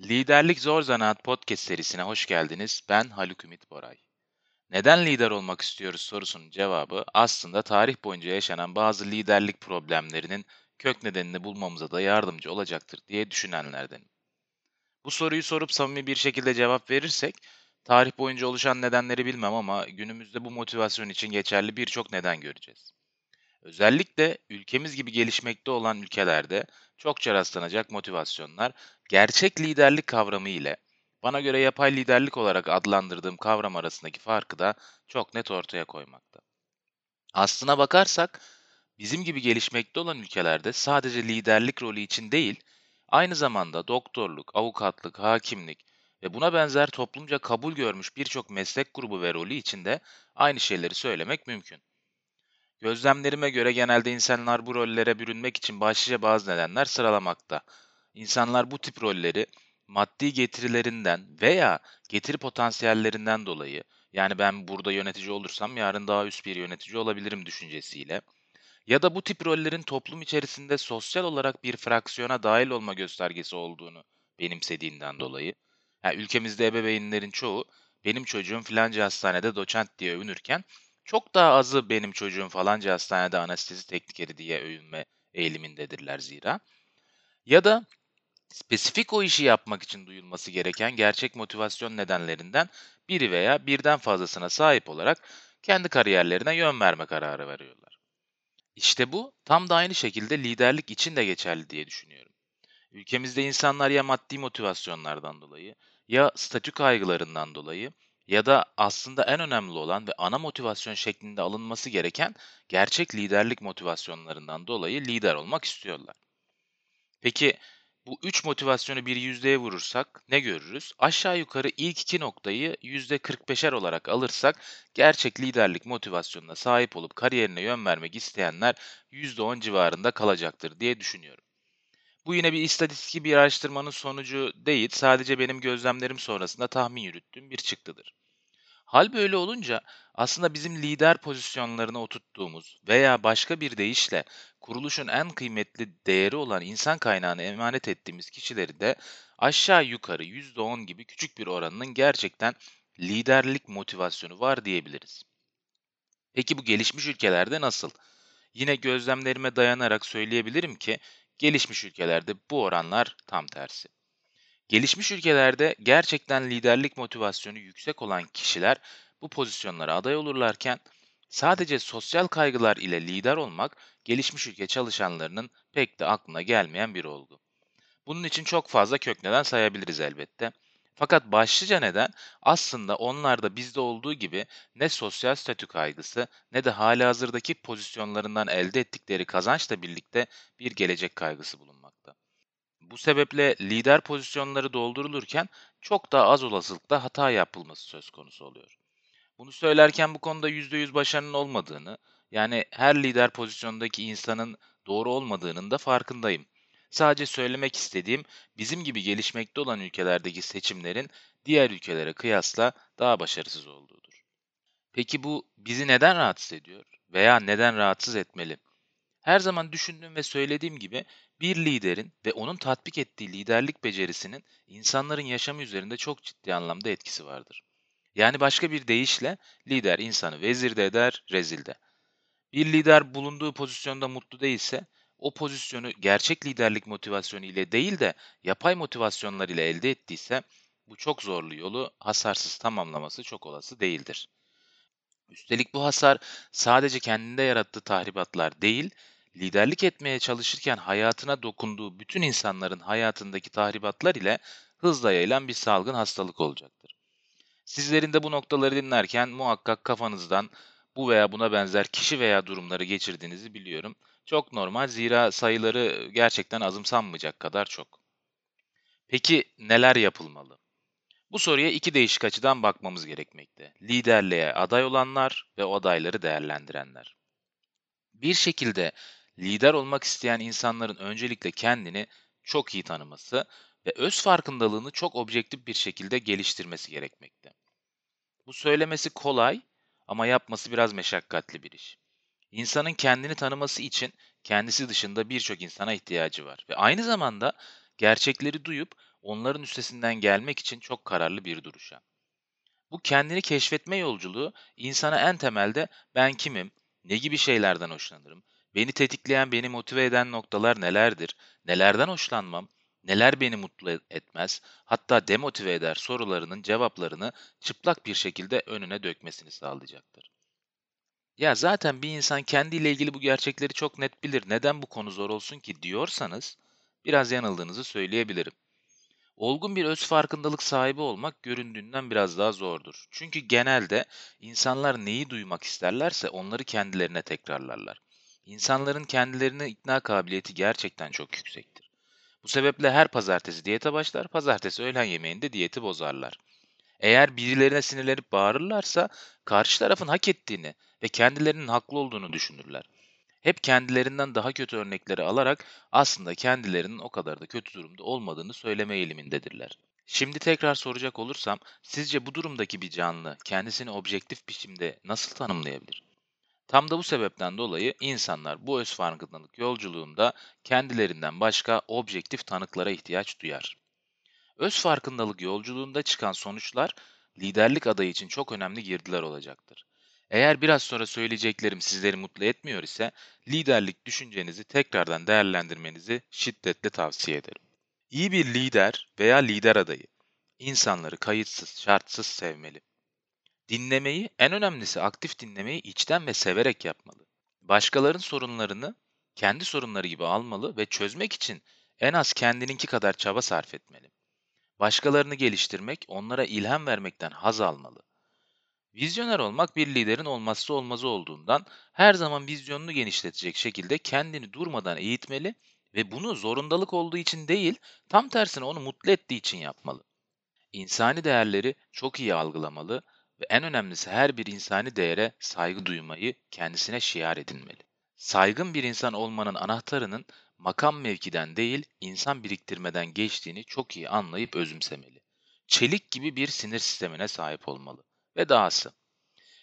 Liderlik Zor Zanaat podcast serisine hoş geldiniz. Ben Haluk Ümit Boray. Neden lider olmak istiyoruz sorusunun cevabı aslında tarih boyunca yaşanan bazı liderlik problemlerinin kök nedenini bulmamıza da yardımcı olacaktır diye düşünenlerdenim. Bu soruyu sorup samimi bir şekilde cevap verirsek, tarih boyunca oluşan nedenleri bilmem ama günümüzde bu motivasyon için geçerli birçok neden göreceğiz. Özellikle ülkemiz gibi gelişmekte olan ülkelerde çokça rastlanacak motivasyonlar gerçek liderlik kavramı ile bana göre yapay liderlik olarak adlandırdığım kavram arasındaki farkı da çok net ortaya koymakta. Aslına bakarsak bizim gibi gelişmekte olan ülkelerde sadece liderlik rolü için değil, aynı zamanda doktorluk, avukatlık, hakimlik ve buna benzer toplumca kabul görmüş birçok meslek grubu ve rolü için de aynı şeyleri söylemek mümkün. Gözlemlerime göre genelde insanlar bu rollere bürünmek için başlıca bazı nedenler sıralamakta. İnsanlar bu tip rolleri maddi getirilerinden veya getiri potansiyellerinden dolayı yani ben burada yönetici olursam yarın daha üst bir yönetici olabilirim düşüncesiyle ya da bu tip rollerin toplum içerisinde sosyal olarak bir fraksiyona dahil olma göstergesi olduğunu benimsediğinden dolayı. Yani ülkemizde ebeveynlerin çoğu benim çocuğum filanca hastanede doçent diye övünürken çok daha azı benim çocuğum falanca hastanede anestezi teknikeri diye övünme eğilimindedirler zira. Ya da spesifik o işi yapmak için duyulması gereken gerçek motivasyon nedenlerinden biri veya birden fazlasına sahip olarak kendi kariyerlerine yön verme kararı veriyorlar. İşte bu tam da aynı şekilde liderlik için de geçerli diye düşünüyorum. Ülkemizde insanlar ya maddi motivasyonlardan dolayı ya statü kaygılarından dolayı ya da aslında en önemli olan ve ana motivasyon şeklinde alınması gereken gerçek liderlik motivasyonlarından dolayı lider olmak istiyorlar. Peki bu üç motivasyonu bir yüzdeye vurursak ne görürüz? Aşağı yukarı ilk iki noktayı yüzde 45'er olarak alırsak gerçek liderlik motivasyonuna sahip olup kariyerine yön vermek isteyenler yüzde 10 civarında kalacaktır diye düşünüyorum. Bu yine bir istatistik bir araştırmanın sonucu değil, sadece benim gözlemlerim sonrasında tahmin yürüttüğüm bir çıktıdır. Hal böyle olunca aslında bizim lider pozisyonlarına oturttuğumuz veya başka bir deyişle kuruluşun en kıymetli değeri olan insan kaynağını emanet ettiğimiz kişileri de aşağı yukarı %10 gibi küçük bir oranının gerçekten liderlik motivasyonu var diyebiliriz. Peki bu gelişmiş ülkelerde nasıl? Yine gözlemlerime dayanarak söyleyebilirim ki gelişmiş ülkelerde bu oranlar tam tersi. Gelişmiş ülkelerde gerçekten liderlik motivasyonu yüksek olan kişiler bu pozisyonlara aday olurlarken sadece sosyal kaygılar ile lider olmak gelişmiş ülke çalışanlarının pek de aklına gelmeyen bir olgu. Bunun için çok fazla kök neden sayabiliriz elbette. Fakat başlıca neden aslında onlarda bizde olduğu gibi ne sosyal statü kaygısı ne de hali hazırdaki pozisyonlarından elde ettikleri kazançla birlikte bir gelecek kaygısı bulunmakta. Bu sebeple lider pozisyonları doldurulurken çok daha az olasılıkla hata yapılması söz konusu oluyor. Bunu söylerken bu konuda %100 başarının olmadığını, yani her lider pozisyondaki insanın doğru olmadığının da farkındayım. Sadece söylemek istediğim bizim gibi gelişmekte olan ülkelerdeki seçimlerin diğer ülkelere kıyasla daha başarısız olduğudur. Peki bu bizi neden rahatsız ediyor veya neden rahatsız etmeli? Her zaman düşündüğüm ve söylediğim gibi bir liderin ve onun tatbik ettiği liderlik becerisinin insanların yaşamı üzerinde çok ciddi anlamda etkisi vardır. Yani başka bir deyişle lider insanı vezir de eder, rezil. Bir lider bulunduğu pozisyonda mutlu değilse o pozisyonu gerçek liderlik motivasyonu ile değil de yapay motivasyonlar ile elde ettiyse bu çok zorlu yolu hasarsız tamamlaması çok olası değildir. Üstelik bu hasar sadece kendinde yarattığı tahribatlar değil, liderlik etmeye çalışırken hayatına dokunduğu bütün insanların hayatındaki tahribatlar ile hızla yayılan bir salgın hastalık olacaktır. Sizlerin de bu noktaları dinlerken muhakkak kafanızdan bu veya buna benzer kişi veya durumları geçirdiğinizi biliyorum. Çok normal zira sayıları gerçekten azımsanmayacak kadar çok. Peki neler yapılmalı? Bu soruya iki değişik açıdan bakmamız gerekmekte. Liderliğe aday olanlar ve o adayları değerlendirenler. Bir şekilde lider olmak isteyen insanların öncelikle kendini çok iyi tanıması ve öz farkındalığını çok objektif bir şekilde geliştirmesi gerekmekte. Bu söylemesi kolay ama yapması biraz meşakkatli bir iş. İnsanın kendini tanıması için kendisi dışında birçok insana ihtiyacı var ve aynı zamanda gerçekleri duyup onların üstesinden gelmek için çok kararlı bir duruşa. Bu kendini keşfetme yolculuğu insana en temelde ben kimim, ne gibi şeylerden hoşlanırım, beni tetikleyen, beni motive eden noktalar nelerdir, nelerden hoşlanmam, neler beni mutlu etmez, hatta demotive eder sorularının cevaplarını çıplak bir şekilde önüne dökmesini sağlayacaktır. Ya zaten bir insan kendiyle ilgili bu gerçekleri çok net bilir. Neden bu konu zor olsun ki diyorsanız biraz yanıldığınızı söyleyebilirim. Olgun bir öz farkındalık sahibi olmak göründüğünden biraz daha zordur. Çünkü genelde insanlar neyi duymak isterlerse onları kendilerine tekrarlarlar. İnsanların kendilerine ikna kabiliyeti gerçekten çok yüksektir. Bu sebeple her pazartesi diyete başlar, pazartesi öğlen yemeğinde diyeti bozarlar. Eğer birilerine sinirlenip bağırırlarsa karşı tarafın hak ettiğini ve kendilerinin haklı olduğunu düşünürler. Hep kendilerinden daha kötü örnekleri alarak aslında kendilerinin o kadar da kötü durumda olmadığını söyleme eğilimindedirler. Şimdi tekrar soracak olursam, sizce bu durumdaki bir canlı kendisini objektif biçimde nasıl tanımlayabilir? Tam da bu sebepten dolayı insanlar bu öz farkındalık yolculuğunda kendilerinden başka objektif tanıklara ihtiyaç duyar. Öz farkındalık yolculuğunda çıkan sonuçlar liderlik adayı için çok önemli girdiler olacaktır. Eğer biraz sonra söyleyeceklerim sizleri mutlu etmiyor ise liderlik düşüncenizi tekrardan değerlendirmenizi şiddetle tavsiye ederim. İyi bir lider veya lider adayı insanları kayıtsız, şartsız sevmeli. Dinlemeyi, en önemlisi aktif dinlemeyi içten ve severek yapmalı. Başkalarının sorunlarını kendi sorunları gibi almalı ve çözmek için en az kendininki kadar çaba sarf etmeli. Başkalarını geliştirmek, onlara ilham vermekten haz almalı. Vizyoner olmak bir liderin olmazsa olmazı olduğundan her zaman vizyonunu genişletecek şekilde kendini durmadan eğitmeli ve bunu zorundalık olduğu için değil, tam tersine onu mutlu ettiği için yapmalı. İnsani değerleri çok iyi algılamalı ve en önemlisi her bir insani değere saygı duymayı kendisine şiar edinmeli. Saygın bir insan olmanın anahtarının makam mevkiden değil, insan biriktirmeden geçtiğini çok iyi anlayıp özümsemeli. Çelik gibi bir sinir sistemine sahip olmalı ve dahası.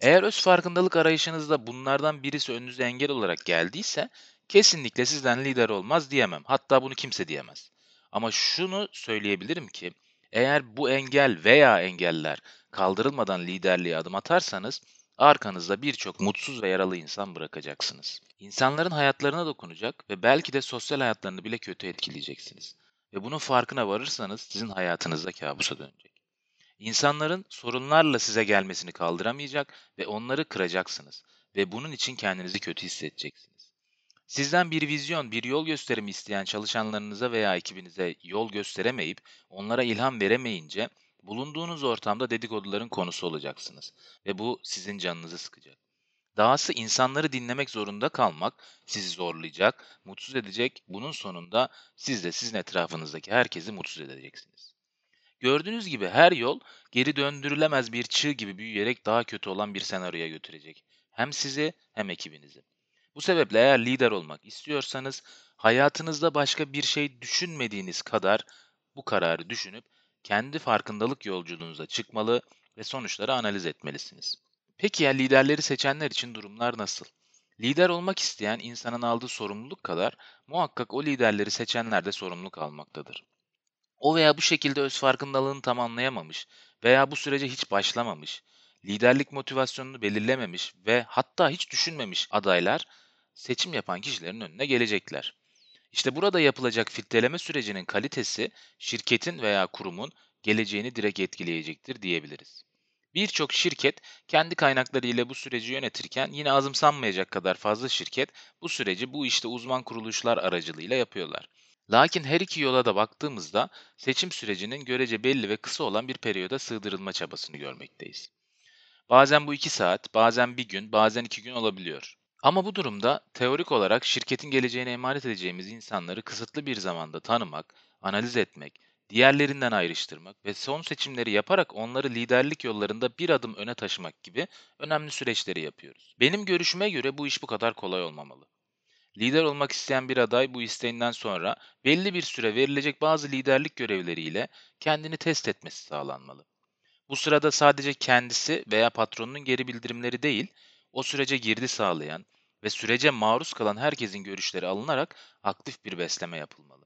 Eğer öz farkındalık arayışınızda bunlardan birisi önünüze engel olarak geldiyse kesinlikle sizden lider olmaz diyemem. Hatta bunu kimse diyemez. Ama şunu söyleyebilirim ki eğer bu engel veya engeller kaldırılmadan liderliğe adım atarsanız arkanızda birçok mutsuz ve yaralı insan bırakacaksınız. İnsanların hayatlarına dokunacak ve belki de sosyal hayatlarını bile kötü etkileyeceksiniz. Ve bunun farkına varırsanız sizin hayatınızda kabusa dönecek. İnsanların sorunlarla size gelmesini kaldıramayacak ve onları kıracaksınız ve bunun için kendinizi kötü hissedeceksiniz. Sizden bir vizyon, bir yol gösterimi isteyen çalışanlarınıza veya ekibinize yol gösteremeyip onlara ilham veremeyince bulunduğunuz ortamda dedikoduların konusu olacaksınız ve bu sizin canınızı sıkacak. Dahası insanları dinlemek zorunda kalmak sizi zorlayacak, mutsuz edecek. Bunun sonunda siz de sizin etrafınızdaki herkesi mutsuz edeceksiniz. Gördüğünüz gibi her yol geri döndürülemez bir çığ gibi büyüyerek daha kötü olan bir senaryoya götürecek. Hem sizi hem ekibinizi. Bu sebeple eğer lider olmak istiyorsanız hayatınızda başka bir şey düşünmediğiniz kadar bu kararı düşünüp kendi farkındalık yolculuğunuza çıkmalı ve sonuçları analiz etmelisiniz. Peki ya liderleri seçenler için durumlar nasıl? Lider olmak isteyen insanın aldığı sorumluluk kadar muhakkak o liderleri seçenler de sorumluluk almaktadır. O veya bu şekilde öz farkındalığını tamamlayamamış veya bu sürece hiç başlamamış, liderlik motivasyonunu belirlememiş ve hatta hiç düşünmemiş adaylar seçim yapan kişilerin önüne gelecekler. İşte burada yapılacak filtreleme sürecinin kalitesi şirketin veya kurumun geleceğini direkt etkileyecektir diyebiliriz. Birçok şirket kendi kaynakları ile bu süreci yönetirken yine azımsanmayacak kadar fazla şirket bu süreci bu işte uzman kuruluşlar aracılığıyla yapıyorlar. Lakin her iki yola da baktığımızda seçim sürecinin görece belli ve kısa olan bir periyoda sığdırılma çabasını görmekteyiz. Bazen bu iki saat, bazen bir gün, bazen iki gün olabiliyor. Ama bu durumda teorik olarak şirketin geleceğine emanet edeceğimiz insanları kısıtlı bir zamanda tanımak, analiz etmek, diğerlerinden ayrıştırmak ve son seçimleri yaparak onları liderlik yollarında bir adım öne taşımak gibi önemli süreçleri yapıyoruz. Benim görüşüme göre bu iş bu kadar kolay olmamalı. Lider olmak isteyen bir aday bu isteğinden sonra belli bir süre verilecek bazı liderlik görevleriyle kendini test etmesi sağlanmalı. Bu sırada sadece kendisi veya patronunun geri bildirimleri değil, o sürece girdi sağlayan ve sürece maruz kalan herkesin görüşleri alınarak aktif bir besleme yapılmalı.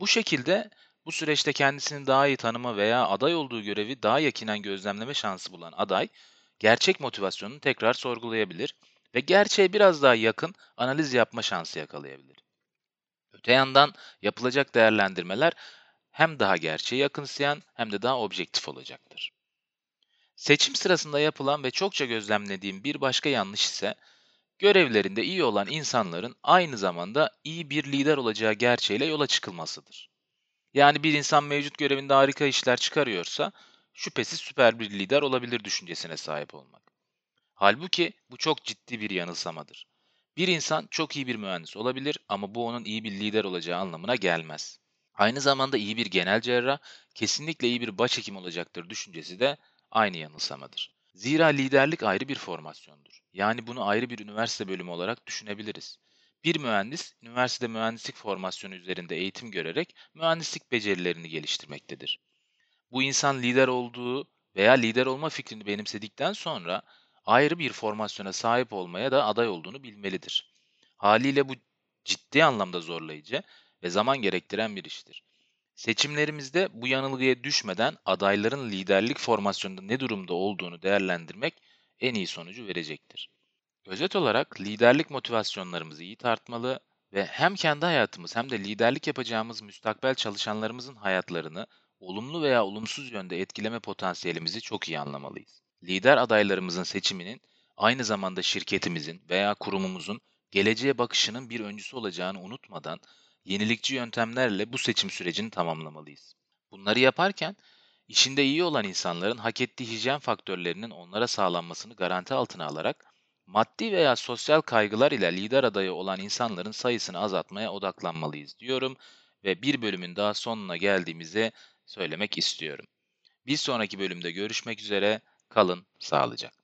Bu şekilde Bu süreçte kendisini daha iyi tanıma veya aday olduğu görevi daha yakinen gözlemleme şansı bulan aday, gerçek motivasyonunu tekrar sorgulayabilir ve gerçeğe biraz daha yakın analiz yapma şansı yakalayabilir. Öte yandan yapılacak değerlendirmeler hem daha gerçeğe yakınsayan hem de daha objektif olacaktır. Seçim sırasında yapılan ve çokça gözlemlediğim bir başka yanlış ise görevlerinde iyi olan insanların aynı zamanda iyi bir lider olacağı gerçeğiyle yola çıkılmasıdır. Yani bir insan mevcut görevinde harika işler çıkarıyorsa şüphesiz süper bir lider olabilir düşüncesine sahip olmak. Halbuki bu çok ciddi bir yanılsamadır. Bir insan çok iyi bir mühendis olabilir ama bu onun iyi bir lider olacağı anlamına gelmez. Aynı zamanda iyi bir genel cerrah, kesinlikle iyi bir başhekim olacaktır düşüncesi de aynı yanılsamadır. Zira liderlik ayrı bir formasyondur. Yani bunu ayrı bir üniversite bölümü olarak düşünebiliriz. Bir mühendis, üniversitede mühendislik formasyonu üzerinde eğitim görerek mühendislik becerilerini geliştirmektedir. Bu insan lider olduğu veya lider olma fikrini benimsedikten sonra ayrı bir formasyona sahip olmaya da aday olduğunu bilmelidir. Haliyle bu ciddi anlamda zorlayıcı ve zaman gerektiren bir iştir. Seçimlerimizde bu yanılgıya düşmeden adayların liderlik formasyonunda ne durumda olduğunu değerlendirmek en iyi sonucu verecektir. Özet olarak liderlik motivasyonlarımızı iyi tartmalı ve hem kendi hayatımız hem de liderlik yapacağımız müstakbel çalışanlarımızın hayatlarını olumlu veya olumsuz yönde etkileme potansiyelimizi çok iyi anlamalıyız. Lider adaylarımızın seçiminin aynı zamanda şirketimizin veya kurumumuzun geleceğe bakışının bir öncüsü olacağını unutmadan yenilikçi yöntemlerle bu seçim sürecini tamamlamalıyız. Bunları yaparken işinde iyi olan insanların hak ettiği hijyen faktörlerinin onlara sağlanmasını garanti altına alarak maddi veya sosyal kaygılar ile lider adayı olan insanların sayısını azaltmaya odaklanmalıyız diyorum ve bir bölümün daha sonuna geldiğimizi söylemek istiyorum. Bir sonraki bölümde görüşmek üzere, kalın sağlıcakla.